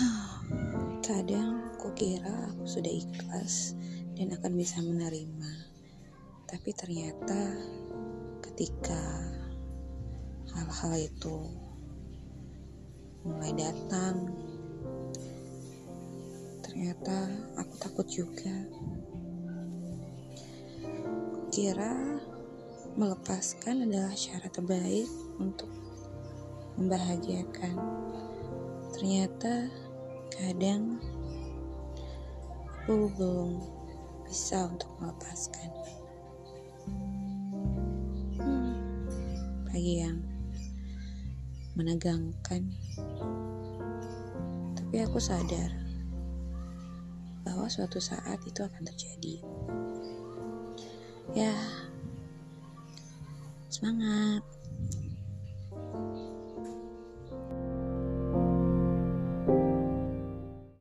kira aku sudah ikhlas dan akan bisa menerima. Tapi ternyata ketika hal-hal itu mulai datang, ternyata aku takut juga. Kira melepaskan adalah cara terbaik untuk membahagiakan. Ternyata kadang aku belum bisa untuk melepaskan. Hmm, pagi yang menegangkan, tapi aku sadar bahwa suatu saat itu akan terjadi. Ya, semangat!